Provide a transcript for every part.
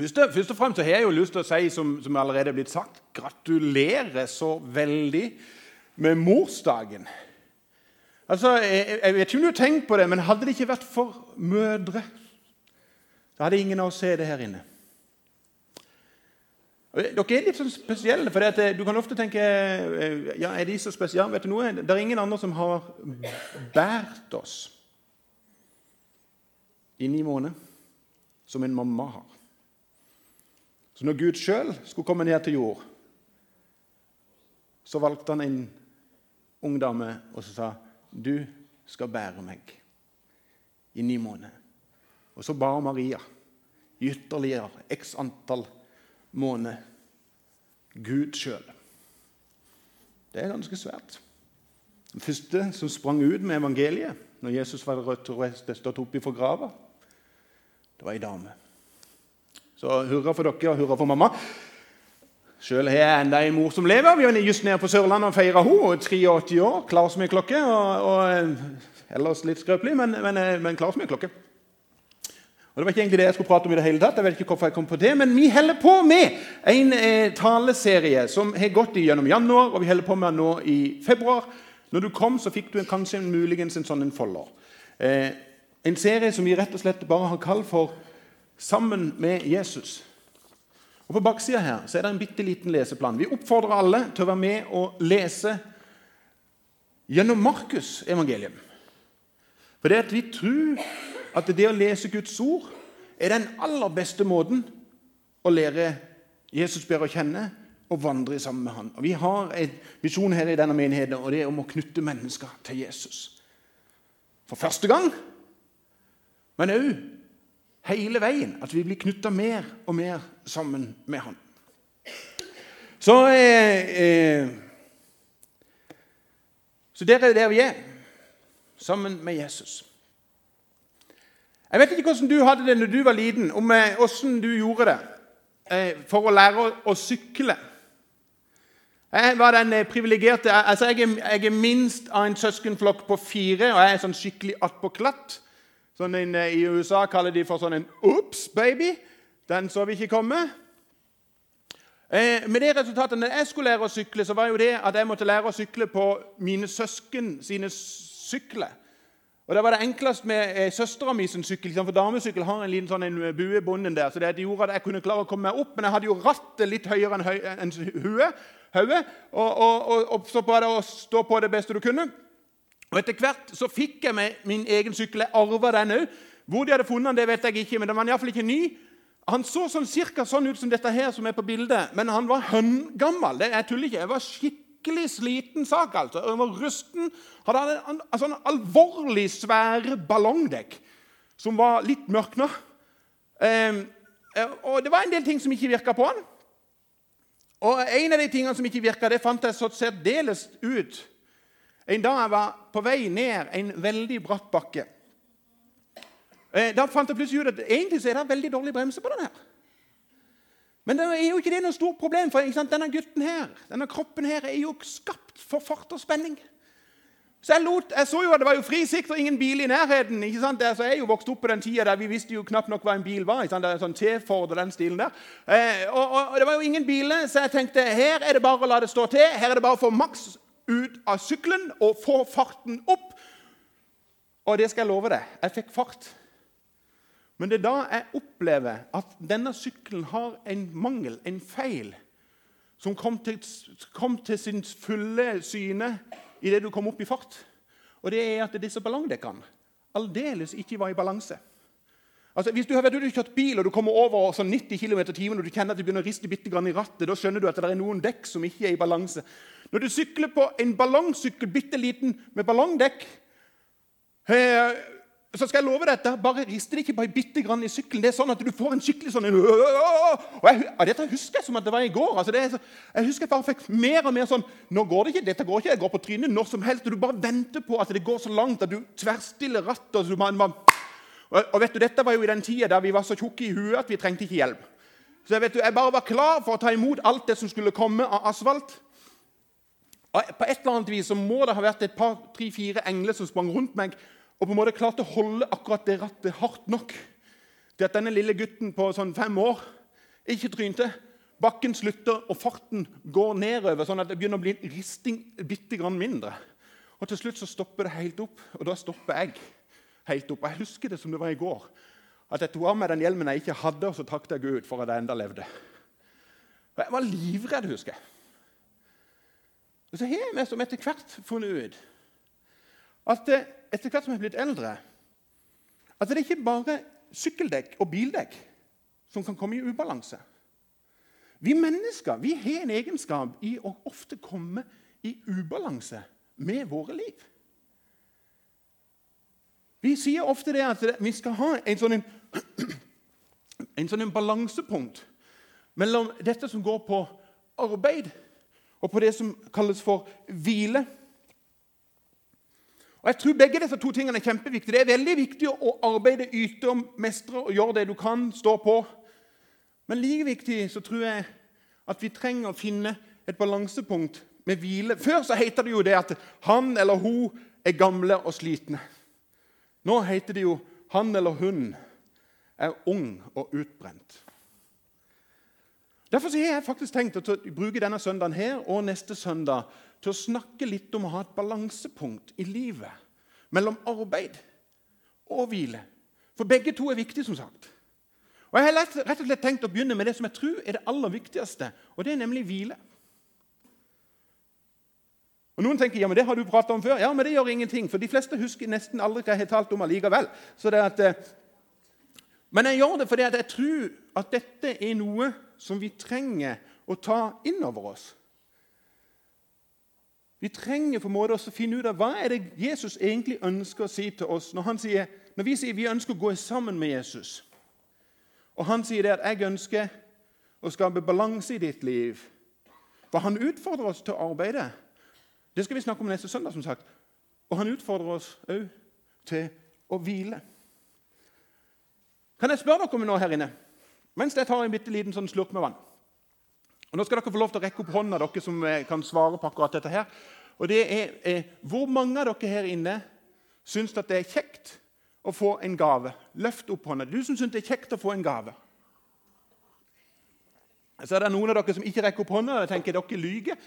Først, først og fremst har jeg jo lyst til å si, som, som allerede er blitt sagt, gratulerer så veldig med morsdagen. Altså, jeg, jeg vet ikke om du har tenkt på det, men hadde det ikke vært for mødre, så hadde ingen av oss se det her inne. Dere er litt sånn spesielle, for du kan ofte tenke ja, er de så spesielle? Vet du noe? Det er ingen andre som har båret oss i ni måneder som en mamma har. Så når Gud sjøl skulle komme ned til jord, så valgte han en ung dame og så sa du skal bære meg i ni måneder. Og så bar Maria i ytterligere x antall måneder Gud sjøl. Det er ganske svært. Den første som sprang ut med evangeliet når Jesus var rødt stått opp fra grava, det var ei dame. Så hurra for dere og hurra for mamma. Sjøl har jeg enda en mor som lever. Vi var just nede på Sørlandet og feira henne. 83 år, klar som ei klokke. Og, og, eh, ellers litt skrøpelig, men, men, eh, men klar som ei klokke. Og Det var ikke egentlig det jeg skulle prate om. i det hele tatt, jeg vet ikke hvorfor jeg kom på det, Men vi holder på med en eh, taleserie som har gått gjennom januar, og vi holder på med den nå i februar. Når du kom, så fikk du kanskje muligens en sånn en folder. Eh, en serie som vi rett og slett bare har kalt for sammen med Jesus. Og På baksida her så er det en bitte liten leseplan. Vi oppfordrer alle til å være med og lese gjennom Markus' evangelium. For det at vi tror at det å lese Guds ord er den aller beste måten å lære Jesus bedre å kjenne og vandre sammen med han. Og Vi har en visjon her i denne menigheten, og det er om å knytte mennesker til Jesus. For første gang, men òg hele veien. At vi blir knytta mer og mer sammen med Han. Så eh, eh, Så der er der vi er, sammen med Jesus. Jeg vet ikke hvordan du hadde det når du var liten, om eh, hvordan du gjorde det eh, for å lære å, å sykle. Jeg var den privilegerte altså jeg, jeg, er minst av en søskenflokk på fire, og jeg er sånn skikkelig attpåklatt. Sånn en, eh, I USA kaller de for sånn en 'Ops, baby'. Den så vi ikke komme. Eh, med det resultatet, når jeg skulle lære å sykle, så var jo det at jeg måtte lære å sykle på mine søsken sine sykler. Og Det var det enklest med eh, søstera mi sin sykkel. For damesykkel har en liten sånn en eh, bue i bunnen der. så det gjorde at jeg kunne klare å komme meg opp, Men jeg hadde jo rattet litt høyere enn høy, en hodet. Og, og, og, og så var det å stå på det beste du kunne. Og Etter hvert så fikk jeg meg min egen sykkel. Jeg arva den òg. Hvor de hadde funnet den, det vet jeg ikke, men den var iallfall ikke ny. Han så sånn, cirka sånn ut som dette her som er på bildet, men han var høngammal. Jeg tuller ikke. Jeg var skikkelig sliten sak. altså. Jeg var rusten. Hadde en, en sånn alvorlig svære ballongdekk som var litt mørkna. Eh, og det var en del ting som ikke virka på han. Og en av de tingene som ikke virka, det fant jeg så særdeles ut en dag jeg var på vei ned en veldig bratt bakke. Eh, da fant jeg plutselig ut at egentlig så er det veldig dårlig bremse på den her. Men det er jo ikke det noe stort problem, for denne gutten her, denne kroppen her er jo skapt for fart og spenning. Så jeg, lot, jeg så jo at det var jo fri sikt og ingen bil i nærheten. ikke sant? Så jeg er jo vokst opp på den tida der vi visste jo knapt nok hva en bil var. ikke sant? Det er sånn T-Ford og den stilen der. Eh, og, og, og, Det var jo ingen biler, så jeg tenkte her er det bare å la det stå til. Her er det bare å få maks ut av sykkelen og få farten opp. Og det skal jeg love deg, jeg fikk fart. Men det er da jeg opplever at denne sykkelen har en mangel, en feil, som kom til, kom til sin fulle syne idet du kom opp i fart. Og det er at disse ballongdekkene aldeles ikke var i balanse. Altså, hvis du har vært ute og kjørt bil og du kommer over sånn 90 km i timen og du kjenner at det begynner å riste bitte grann i rattet, da skjønner du at det er noen dekk som ikke er i balanse. Når du sykler på en ballongsykkel, bitte liten, med ballongdekk eh, så skal jeg love deg at bare rister det ikke bare bitte grann i sykkelen. Det er sånn at du får en skikkelig sånn og jeg, Dette husker jeg som at det var i går. Altså så, jeg husker jeg bare fikk mer og mer sånn Nå går det ikke, dette går ikke, jeg går på trynet når som helst. og Du bare venter på at det går så langt at du tverrstiller rattet. Og, og, og, vet du, Dette var jo i den tida der vi var så tjukke i huet at vi trengte ikke hjelp. Så vet du, jeg bare var klar for å ta imot alt det som skulle komme av asfalt. På et eller annet vis så må det ha vært et par, tre, fire engler som sprang rundt meg og på en måte klarte å holde akkurat det rattet hardt nok til at denne lille gutten på sånn fem år ikke trynte. Bakken slutter, og farten går nedover, sånn at det begynner å bli en risting bitte grann mindre. Og Til slutt så stopper det helt opp, og da stopper jeg helt opp. Og Jeg husker det som det var i går. At jeg tok av meg den hjelmen jeg ikke hadde, og så takket jeg Gud for at jeg enda levde. Og Jeg var livredd, husker jeg. Og så har vi som etter hvert funnet ut at etter hvert som vi er blitt eldre, at det er ikke bare sykkeldekk og bildekk som kan komme i ubalanse. Vi mennesker vi har en egenskap i å ofte komme i ubalanse med våre liv. Vi sier ofte det at vi skal ha en sånn, en, en sånn balansepunkt mellom dette som går på arbeid, og på det som kalles for hvile. Og Jeg tror begge disse to tingene er kjempeviktige. Det er veldig viktig å arbeide, yte og mestre og gjøre det du kan, stå på. Men like viktig så tror jeg at vi trenger å finne et balansepunkt med hvile. Før så heter det jo det at han eller hun er gamle og slitne. Nå heter det jo han eller hun er ung og utbrent. Derfor har jeg faktisk tenkt å bruke denne søndagen her og neste søndag til å snakke litt om å ha et balansepunkt i livet mellom arbeid og hvile. For begge to er viktige, som sagt. Og Jeg har rett og slett tenkt å begynne med det som jeg tror er det aller viktigste, og det er nemlig hvile. Og Noen tenker ja, men det har du pratet om før. Ja, men det gjør ingenting, for de fleste husker nesten aldri hva jeg har talt om allikevel. Så det at, eh, men jeg gjør det fordi jeg tror at dette er noe som vi trenger å ta inn over oss. Vi trenger på en måte å finne ut av hva er det Jesus egentlig ønsker å si til oss når, sier, når vi sier vi ønsker å gå sammen med Jesus. Og han sier det at 'jeg ønsker å skape balanse i ditt liv'. For han utfordrer oss til å arbeide. Det skal vi snakke om neste søndag. som sagt. Og han utfordrer oss òg til å hvile. Kan jeg spørre dere om noe her inne? Mens jeg tar en bitte liten sånn slurk med vann. Og Nå skal dere få lov til å rekke opp hånda, dere som eh, kan svare på akkurat dette. her. Og det er, er Hvor mange av dere her inne syns at det er kjekt å få en gave? Løft opp hånda. Du som syns det er kjekt å få en gave. Så er det noen av dere som ikke rekker opp hånda. Jeg tenker dere lyger.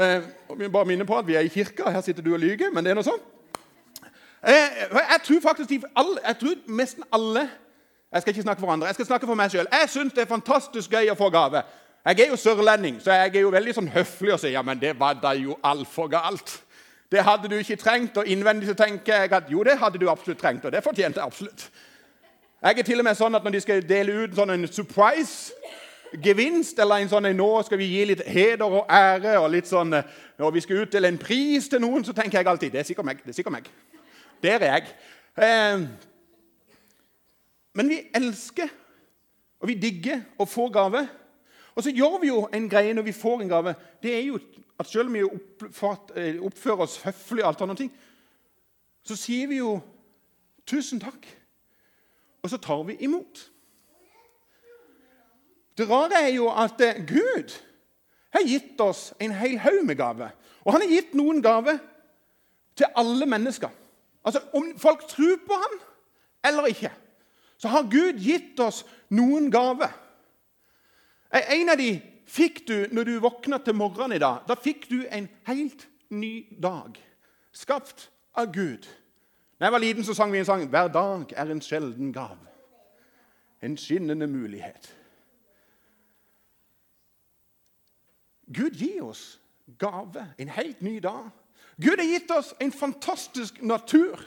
Eh, vi bare minner på at vi er i kirka. Her sitter du og lyger, men det er noe sånn. Eh, jeg tror faktisk de, alle, jeg tror nesten alle jeg skal ikke snakke for andre, jeg skal snakke for meg sjøl. Jeg syns det er fantastisk gøy å få gave. Jeg er jo sørlending, så jeg er jo veldig sånn høflig og sier ja, men det var da jo altfor galt. Det hadde du ikke trengt. Og innvendig så tenker jeg at jo, det hadde du absolutt trengt, og det fortjente jeg absolutt. Jeg er til og med sånn at når de skal dele ut sånn en surprise gevinst, eller en sånn nå skal vi gi litt heder og ære, og litt sånn, når vi skal utdele en pris til noen, så tenker jeg alltid det er sikkert meg. Det er sikkert meg. Der er jeg. Eh, men vi elsker og vi digger å få gave. Og så gjør vi jo en greie når vi får en gave. Det er jo at Selv om vi eh, oppfører oss høflig, og alt annet, så sier vi jo 'tusen takk', og så tar vi imot. Det rare er jo at eh, Gud har gitt oss en hel haug med gaver. Og han har gitt noen gaver til alle mennesker. Altså Om folk tror på ham eller ikke så har Gud gitt oss noen gaver. En av de fikk du når du våkna til morgenen i dag. Da fikk du en helt ny dag, skapt av Gud. Da jeg var liten, så sang vi en sang 'Hver dag er en sjelden gave'. En skinnende mulighet. Gud gir oss gave, en helt ny dag. Gud har gitt oss en fantastisk natur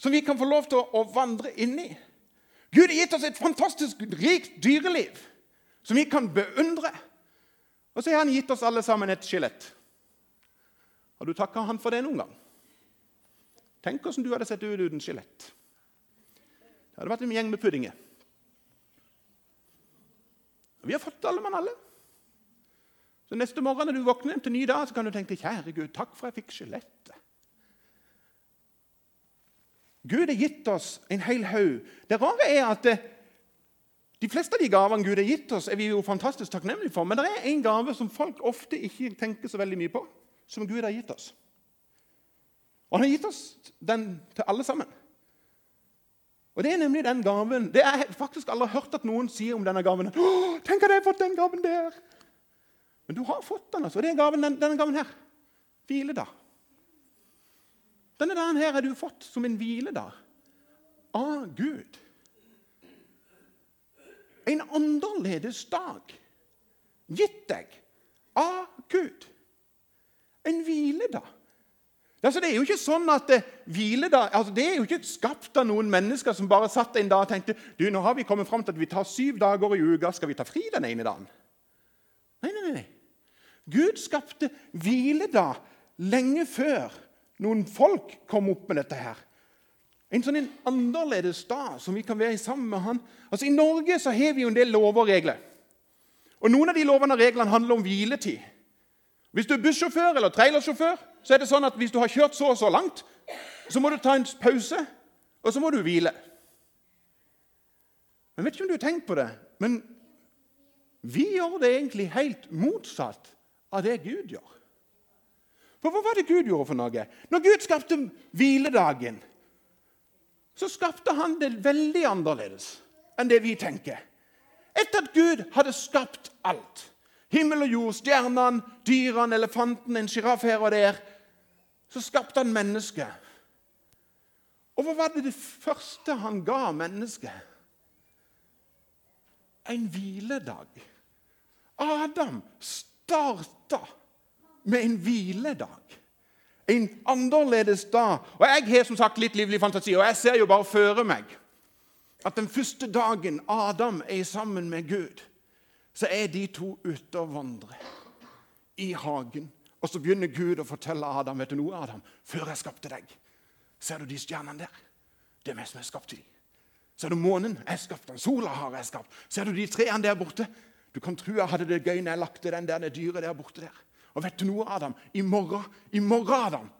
som vi kan få lov til å vandre inn i. Gud har gitt oss et fantastisk rikt dyreliv som vi kan beundre. Og så har han gitt oss alle sammen et skjelett. Har du takka han for det noen gang? Tenk hvordan du hadde sett ut uten skjelett. Det hadde vært en gjeng med puddinger. Vi har fått alle mann alle. Så Neste morgen når du våkner til ny dag, så kan du tenke kjære Gud, takk for jeg fikk skjelettet. Gud har gitt oss en hel haug. Det rare er at eh, de fleste av de gavene Gud har gitt oss, er vi jo fantastisk takknemlige for. Men det er en gave som folk ofte ikke tenker så veldig mye på, som Gud har gitt oss. Og han har gitt oss den til alle sammen. Og Det er nemlig den gaven. Det har jeg faktisk aldri hørt at noen sier om denne gaven. 'Tenk at jeg har fått den gaven der!' Men du har fått den. altså. Og det er gaven, denne gaven her. Hviledag. Denne dagen her har du fått som en hviledag av Gud. En annerledes dag gitt deg av Gud. En hviledag. Altså, det er jo ikke sånn at eh, hviledag, altså, det er jo ikke skapt av noen mennesker som bare satt en dag og tenkte du, nå har vi kommet fram til at vi tar syv dager i uka. Skal vi ta fri den ene dagen? Nei, nei, nei. Gud skapte hviledag lenge før noen folk kom opp med dette her. En sånn en annerledes dag som vi kan være sammen med han. Altså I Norge så har vi jo en del lover og regler. Og Noen av de lovene og reglene handler om hviletid. Hvis du er bussjåfør eller trailersjåfør, så er det sånn at hvis du har kjørt så og så langt, så må du ta en pause, og så må du hvile. Jeg vet ikke om du har tenkt på det, men vi gjør det egentlig helt motsatt av det Gud gjør. For hva var det Gud gjorde for noe? Når Gud skapte hviledagen, så skapte han det veldig annerledes enn det vi tenker. Etter at Gud hadde skapt alt, himmel og jord, stjernene, dyrene, elefanten, en sjiraff her og der, så skapte han mennesket. Og hva var det det første han ga mennesket? En hviledag. Adam starta med en hviledag. En annerledes dag. Og Jeg har som sagt litt livlig fantasi, og jeg ser jo bare føre meg at den første dagen Adam er sammen med Gud, så er de to ute og vandrer i hagen. Og så begynner Gud å fortelle Adam vet du noe, Adam, før jeg skapte deg. Ser du de stjernene der? Det er meg som har skapt dem. Ser du månen? Jeg skapte den. Sola har jeg skapt. Ser du de trærne der borte? Du kan tro jeg hadde det gøy når jeg lagte den der, det dyret der borte der. Og vet du noe, Adam? I morgen, i morgen, Adam,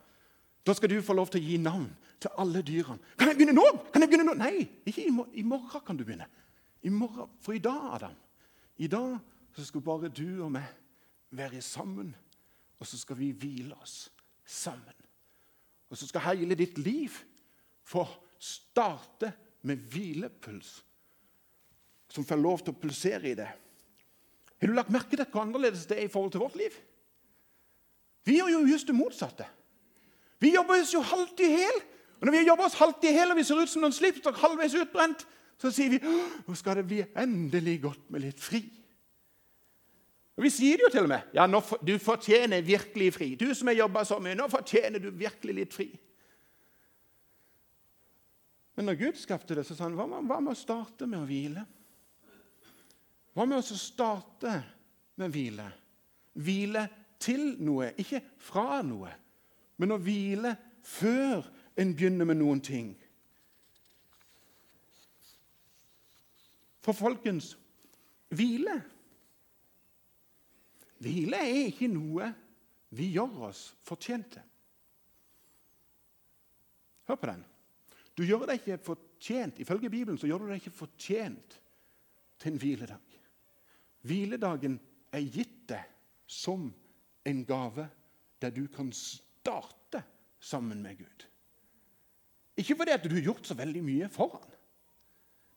da skal du få lov til å gi navn til alle dyrene. Kan jeg begynne nå? Kan jeg begynne nå? Nei, ikke i, morgen, i morgen kan du begynne. I morgen, For i dag, Adam, i dag så skal bare du og meg være sammen. Og så skal vi hvile oss sammen. Og så skal hele ditt liv få starte med hvilepuls, som får lov til å pulsere i det. Har du lagt merke til hvor annerledes det er i forhold til vårt liv? Vi gjør jo just det motsatte. Vi jobber oss jo halvt i hæl. Og når vi jobber oss halvt i hæl og vi ser ut som noen slips og halvveis utbrent, så sier vi nå skal det bli endelig godt med litt fri. Og Vi sier det jo til og med. Ja, nå, du fortjener virkelig fri. Du som har jobba så mye, nå fortjener du virkelig litt fri. Men når Gud skapte det, så sa han hva med, hva med å starte med å hvile? Hva med å starte med å hvile? Hvile til noe, ikke fra noe. Men å hvile før en begynner med noen ting. For folkens hvile Hvile er ikke noe vi gjør oss fortjent til. Hør på den. Du gjør deg ikke fortjent, Ifølge Bibelen så gjør du deg ikke fortjent til en hviledag. Hviledagen er gitt deg som en gave der du kan starte sammen med Gud. Ikke fordi at du har gjort så veldig mye for han.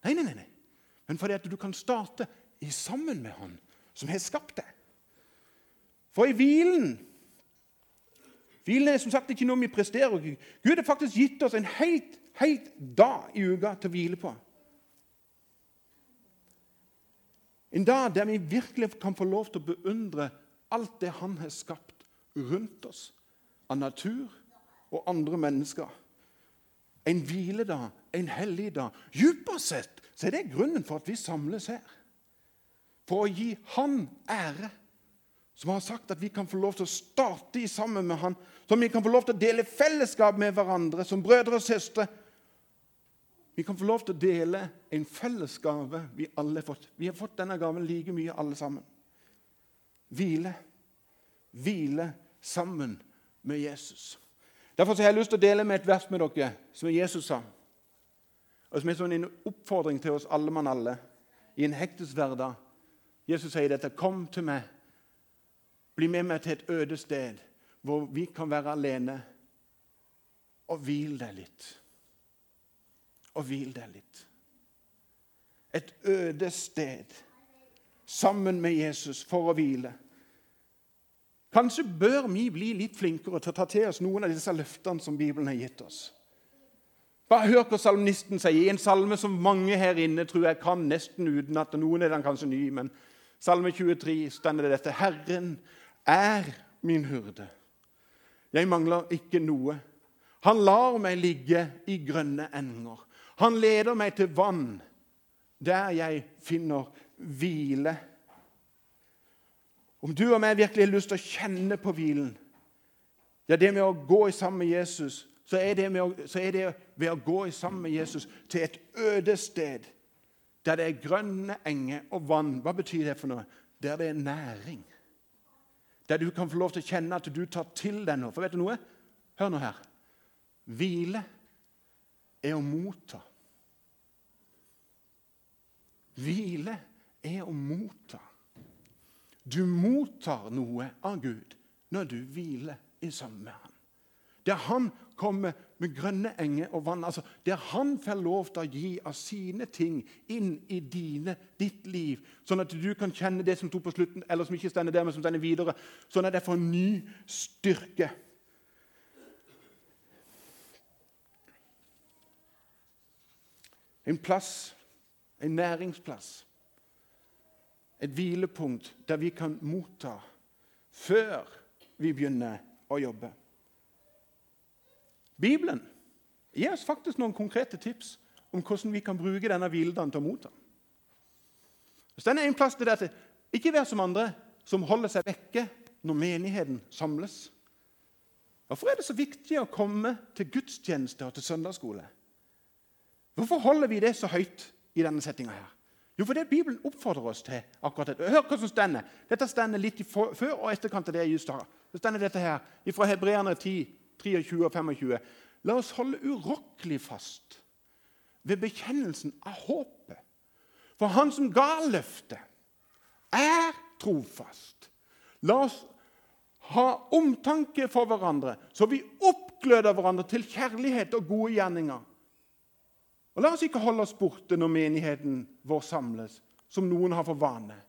Nei, nei, nei. Men fordi at du kan starte sammen med Han som har skapt deg. For i hvilen Hvilen er som sagt ikke noe vi presterer. Gud har faktisk gitt oss en helt, helt dag i uka til å hvile på. En dag der vi virkelig kan få lov til å beundre alt det han har skapt rundt oss av natur og andre mennesker. En hviledag, en hellig dag. Dypest sett så er det grunnen for at vi samles her. For å gi Han ære, som har sagt at vi kan få lov til å starte sammen med Han. Som vi kan få lov til å dele fellesskap med hverandre som brødre og søstre. Vi kan få lov til å dele en fellesgave vi alle har fått. Vi har fått denne gaven like mye, alle sammen hvile. Hvile sammen med Jesus. Derfor har jeg lyst til å dele med et vers med dere som Jesus sa. Og som er sånn en oppfordring til oss alle mann alle i en hektisk hverdag. Jesus sier dette. Kom til meg. Bli med meg til et øde sted hvor vi kan være alene, og hvile deg litt. og hvil deg litt. Et øde sted sammen med Jesus for å hvile. Kanskje bør vi bli litt flinkere til å ta til oss noen av disse løftene som Bibelen har gitt oss. Bare hør hva salmisten sier i en salme som mange her inne tror jeg kan nesten uten at Noen er den kanskje ny, men salme 23 stender det dette. Herren er min hurde. Jeg mangler ikke noe. Han lar meg ligge i grønne enger. Han leder meg til vann, der jeg finner hvile. Om du og meg virkelig har lyst til å kjenne på hvilen, ja, det med å gå sammen med Jesus, så er det, å, så er det ved å gå sammen med Jesus til et øde sted der det er grønne enger og vann. Hva betyr det for noe? Der det er næring. Der du kan få lov til å kjenne at du tar til deg noe. For vet du noe? Hør nå her. Hvile er å motta. Hvile er å motta. Du mottar noe av Gud når du hviler i sammen med ham. Der han kommer med grønne enger og vann. altså Der han får lov til å gi av sine ting inn i dine, ditt liv. Sånn at du kan kjenne det som sto på slutten, eller som ikke stender der, men som stender videre. Sånn at det får ny styrke. En plass, en næringsplass et hvilepunkt der vi kan motta før vi begynner å jobbe. Bibelen gir oss faktisk noen konkrete tips om hvordan vi kan bruke denne hviledagen til å motta. Så den er en plass til dette. Ikke vær som andre som holder seg vekke når menigheten samles. Hvorfor er det så viktig å komme til gudstjeneste og til søndagsskole? Hvorfor holder vi det så høyt i denne settinga her? Jo, for det Bibelen oppfordrer oss til. akkurat dette. Hør hva som stender. Dette stender litt for, før og etterkant av det jeg just har. Det stender dette her fra Hebreerne 10, 23 og 25. La oss holde urokkelig fast ved bekjennelsen av håpet. For han som ga løftet, er trofast. La oss ha omtanke for hverandre, så vi oppgløder hverandre til kjærlighet og gode gjerninger. Og La oss ikke holde oss borte når menigheten vår samles, som noen har for vane.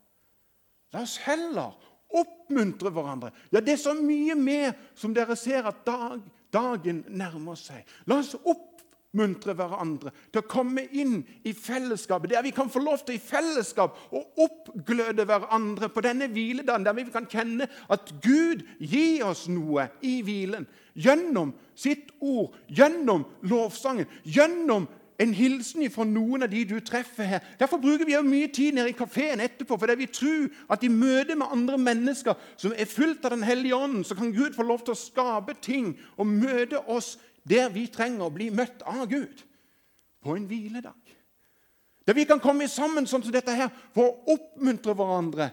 La oss heller oppmuntre hverandre. Ja, Det er så mye mer som dere ser at dag, dagen nærmer seg. La oss oppmuntre hverandre til å komme inn i fellesskapet, der vi kan få lov til i fellesskap å oppgløde hverandre på denne hviledagen, der vi kan kjenne at Gud gir oss noe i hvilen. Gjennom sitt ord, gjennom lovsangen, gjennom en hilsen fra noen av de du treffer her. Derfor bruker vi jo mye tid nede i kafeen etterpå, fordi vi tror at i møte med andre mennesker som er fullt av Den hellige ånden, så kan Gud få lov til å skape ting og møte oss der vi trenger å bli møtt av Gud. På en hviledag. Der vi kan komme sammen sånn som dette her for å oppmuntre hverandre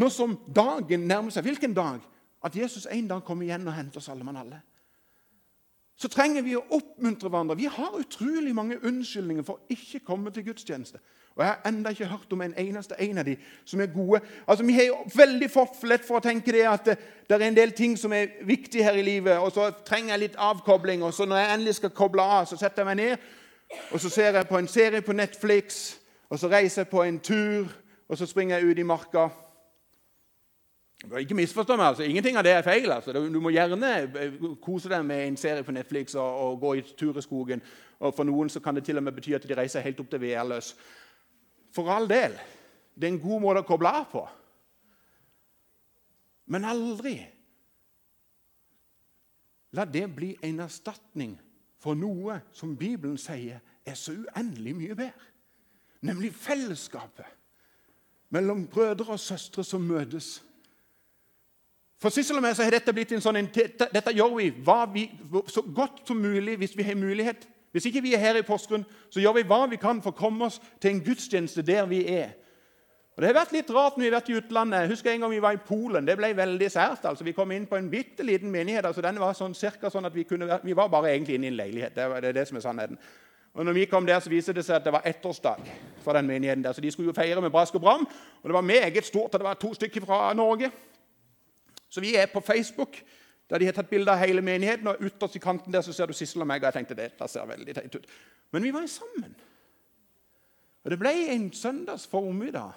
nå som dagen nærmer seg. Hvilken dag? At Jesus en dag kommer igjen og henter oss alle mann alle så trenger vi å oppmuntre hverandre. Vi har utrolig mange unnskyldninger for å ikke komme til gudstjeneste. Og Jeg har ennå ikke hørt om en eneste en av de som er gode. Altså, Vi har jo veldig lett for å tenke det at det, det, er en del ting som er viktige her i livet, og så trenger jeg litt avkobling. og så Når jeg endelig skal koble av, så setter jeg meg ned og så ser jeg på en serie på Netflix, og så reiser jeg på en tur, og så springer jeg ut i marka. Ikke misforstå meg, altså. Ingenting av det er feil. Altså. Du må gjerne eh, kose deg med en serie på Netflix og, og gå i tur i skogen. Og For noen så kan det til og med bety at de reiser helt opp til Værløs. For all del. Det er en god måte å koble av på. Men aldri la det bli en erstatning for noe som Bibelen sier er så uendelig mye bedre. Nemlig fellesskapet mellom brødre og søstre som møtes for Sissel og meg så har dette blitt en sånn, dette gjør vi, vi, så godt som mulig hvis vi har mulighet. Hvis ikke vi er her i Porsgrunn, så gjør vi hva vi kan for å komme oss til en gudstjeneste der vi er. Og Det har vært litt rart når vi har vært i utlandet. Jeg en gang vi var i Polen. Det ble veldig sært. altså. Vi kom inn på en bitte liten menighet. altså Den var sånn, cirka sånn at vi kunne Vi var bare egentlig inne i en leilighet. Det, var, det er det som er sannheten. Og når vi kom der, så viste det seg at det var ettårsdag for den menigheten. der, Så de skulle jo feire med brask og bram. Og det var meget stort. og Det var to stykker fra Norge. Så vi er på Facebook. der de har tatt bilde av hele menigheten, og ytterst i kanten der så ser du Sissel og meg. og jeg tenkte, det ser veldig teit ut. Men vi var sammen. Og Det ble en søndags formiddag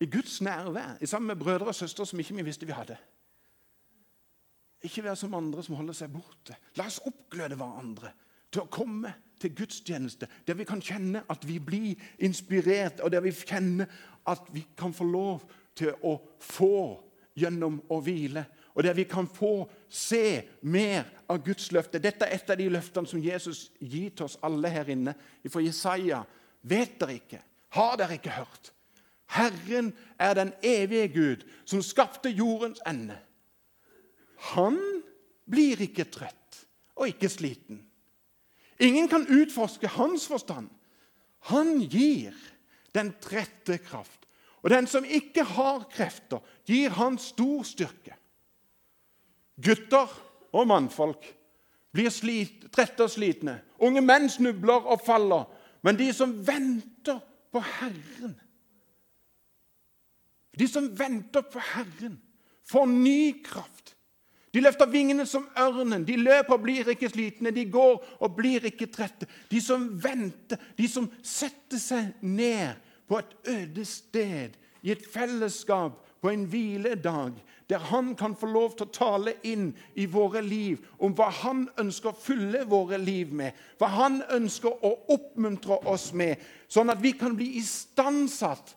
i Guds nærvær sammen med brødre og søstre som ikke vi visste vi hadde. Ikke være som andre som holder seg borte. La oss oppgløde hverandre til å komme til gudstjeneste, der vi kan kjenne at vi blir inspirert, og der vi kjenner at vi kan få lov til å få gjennom å hvile. Og der vi kan få se mer av Guds løfte. Dette er et av de løftene som Jesus gir til oss alle her inne. Fra Jesaja. Vet dere ikke? Har dere ikke hørt? Herren er den evige Gud, som skapte jordens ende. Han blir ikke trøtt og ikke sliten. Ingen kan utforske hans forstand. Han gir den trette kraft. Og den som ikke har krefter, gir han stor styrke. Gutter og mannfolk blir slit, trette og slitne. Unge menn snubler og faller. Men de som venter på Herren De som venter på Herren, får ny kraft. De løfter vingene som ørnen. De løper og blir ikke slitne. De går og blir ikke trette. De som venter, de som setter seg ned på et øde sted, i et fellesskap, på en hviledag, der han kan få lov til å tale inn i våre liv om hva han ønsker å fylle våre liv med, hva han ønsker å oppmuntre oss med, sånn at vi kan bli istandsatt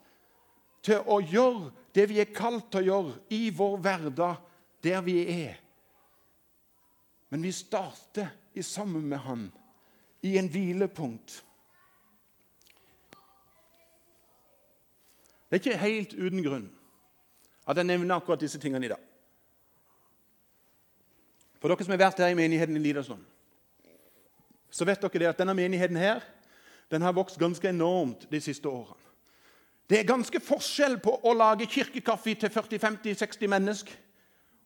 til å gjøre det vi er kalt til å gjøre i vår hverdag, der vi er. Men vi starter i sammen med han i en hvilepunkt. Det er ikke helt uten grunn at jeg nevner akkurat disse tingene i dag. For dere som har vært her i menigheten i Lidersund, så vet dere det at denne menigheten her, den har vokst ganske enormt de siste årene. Det er ganske forskjell på å lage kirkekaffe til 40-50-60 mennesker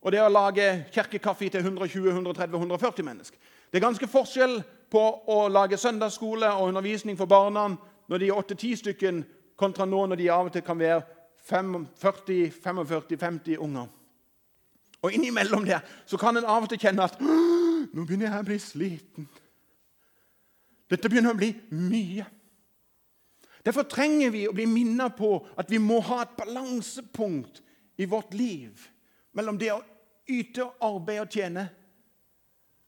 og det å lage kirkekaffe til 120-130-140 mennesker. Det er ganske forskjell på å lage søndagsskole og undervisning for barna når de er 8-10 stykker, kontra nå når de av og til kan være 40-45-50 unger. Og innimellom der så kan en av og til kjenne at nå begynner jeg å bli sliten. Dette begynner å bli mye. Derfor trenger vi å bli minnet på at vi må ha et balansepunkt i vårt liv mellom det å yte, arbeide og tjene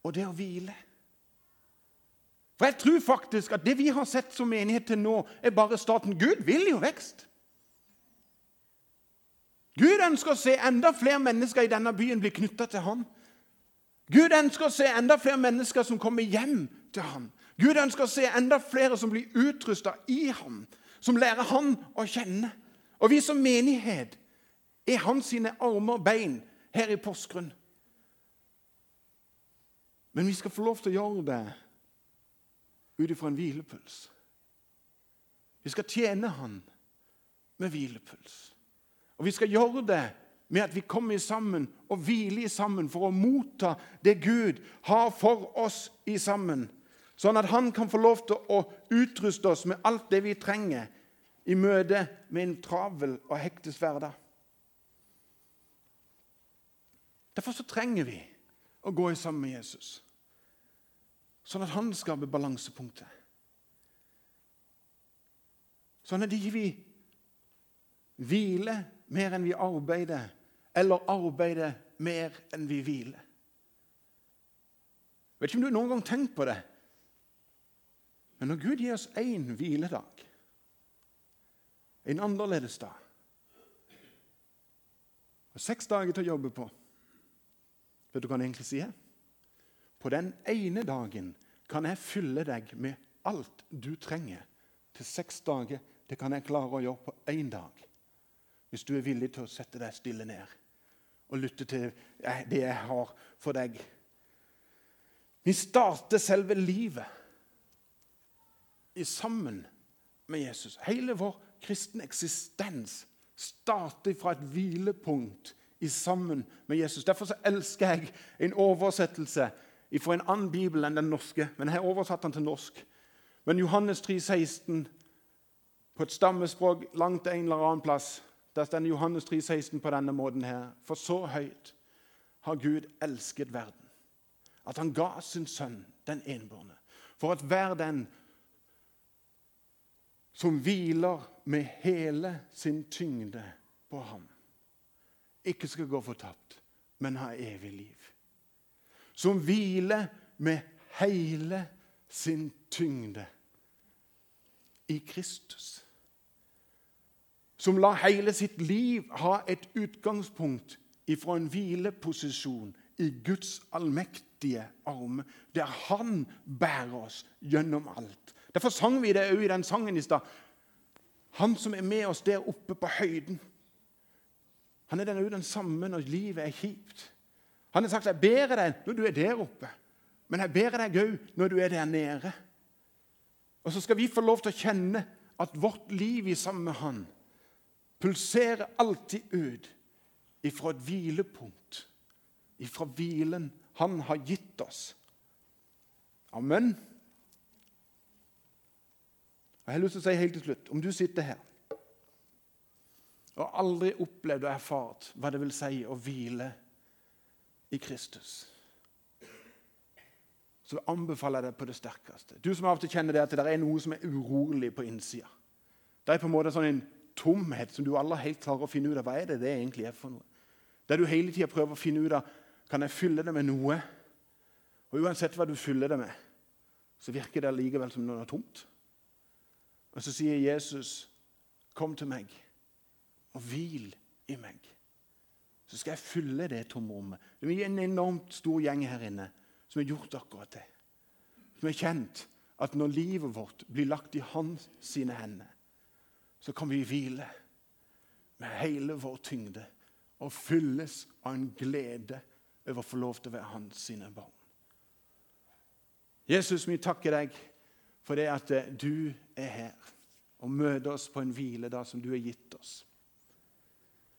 og det å hvile. For jeg tror faktisk at det vi har sett som menighet til nå, er bare staten. Gud vil jo vekst. Gud ønsker å se enda flere mennesker i denne byen bli knytta til ham. Gud ønsker å se enda flere mennesker som kommer hjem til ham. Gud ønsker å se enda flere som blir utrusta i ham, som lærer ham å kjenne. Og vi som menighet er hans sine armer og bein her i Porsgrunn. Men vi skal få lov til å gjøre det ut ifra en hvilepuls. Vi skal tjene Han med hvilepuls. Og vi skal gjøre det med at vi kommer sammen og hviler sammen for å motta det Gud har for oss i sammen. Sånn at Han kan få lov til å utruste oss med alt det vi trenger i møte med en travel og hektisk hverdag. Derfor så trenger vi å gå sammen med Jesus, sånn at han skaper balansepunktet. Sånn at ikke vi hviler mer enn vi arbeider, eller arbeider mer enn vi hviler. Jeg vet ikke om du noen gang har tenkt på det, men når Gud gir oss én hviledag, en annerledes dag og seks dager til å jobbe på Vet du hva han egentlig sier? På den ene dagen kan jeg fylle deg med alt du trenger til seks dager. Det kan jeg klare å gjøre på én dag. Hvis du er villig til å sette deg stille ned og lytte til det jeg har for deg. Vi starter selve livet i sammen med Jesus. Hele vår kristne eksistens starter fra et hvilepunkt i sammen med Jesus. Derfor så elsker jeg en oversettelse fra en annen bibel enn den norske. Men jeg har oversatt den til norsk. Men Johannes 3, 16, på et stammespråk langt en eller annen plass, der står Johannes 3, 16 på denne måten her. For så høyt har Gud elsket verden. At han ga sin sønn, den enbårne, for at hver den som hviler med hele sin tyngde på ham, ikke skal gå fortapt, men ha evig liv. Som hviler med hele sin tyngde i Kristus. Som lar hele sitt liv ha et utgangspunkt ifra en hvileposisjon i Guds allmektige arme, der Han bærer oss gjennom alt. Derfor sang vi det òg i den sangen i stad. Han som er med oss der oppe på høyden. Han er den, den samme når livet er kjipt. Han har sagt jeg ber deg når du er der oppe, men jeg ber deg òg når du er der nede. Og så skal vi få lov til å kjenne at vårt liv i sammen med Han pulserer alltid ut ifra et hvilepunkt, ifra hvilen Han har gitt oss. Amen. Jeg har lyst til å si helt til slutt om du sitter her og aldri opplevd og erfart hva det vil si å hvile i Kristus, så anbefaler jeg deg på det sterkeste. Du som av og til kjenner det at det er noe som er urolig på innsida. Det er på en måte sånn en tomhet som du aldri helt klarer å finne ut av hva er det det egentlig er for noe. Der du hele tida prøver å finne ut av kan jeg fylle det med noe. Og Uansett hva du fyller det med, så virker det likevel som noe tomt. Og så sier Jesus, 'Kom til meg og hvil i meg.' Så skal jeg fylle det tomrommet. Det er en enormt stor gjeng her inne som har gjort akkurat det. Som har kjent at når livet vårt blir lagt i hans sine hender, så kan vi hvile med hele vår tyngde og fylles av en glede over å få lov til å være hans sine barn. Jesus, vi takker deg for det at eh, du er her og møter oss på en hviledag som du har gitt oss.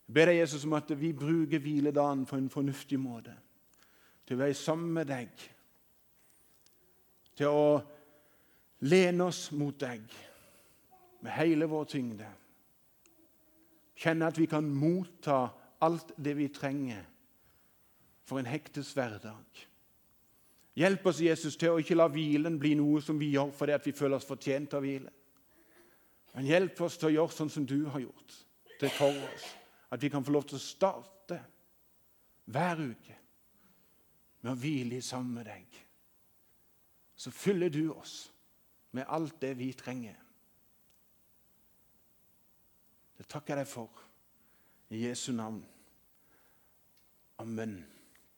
Jeg ber deg, Jesus, om at vi bruker hviledagen på en fornuftig måte. Til å være sammen med deg. Til å lene oss mot deg med hele vår tyngde. Kjenne at vi kan motta alt det vi trenger for en hektes hverdag. Hjelp oss, Jesus, til å ikke la hvilen bli noe som vi gjør fordi vi føler oss fortjent av hvile. Men hjelp oss til å gjøre sånn som du har gjort, til for oss. At vi kan få lov til å starte hver uke med å hvile sammen med deg. Så fyller du oss med alt det vi trenger. Det takker jeg deg for. I Jesu navn. Amen.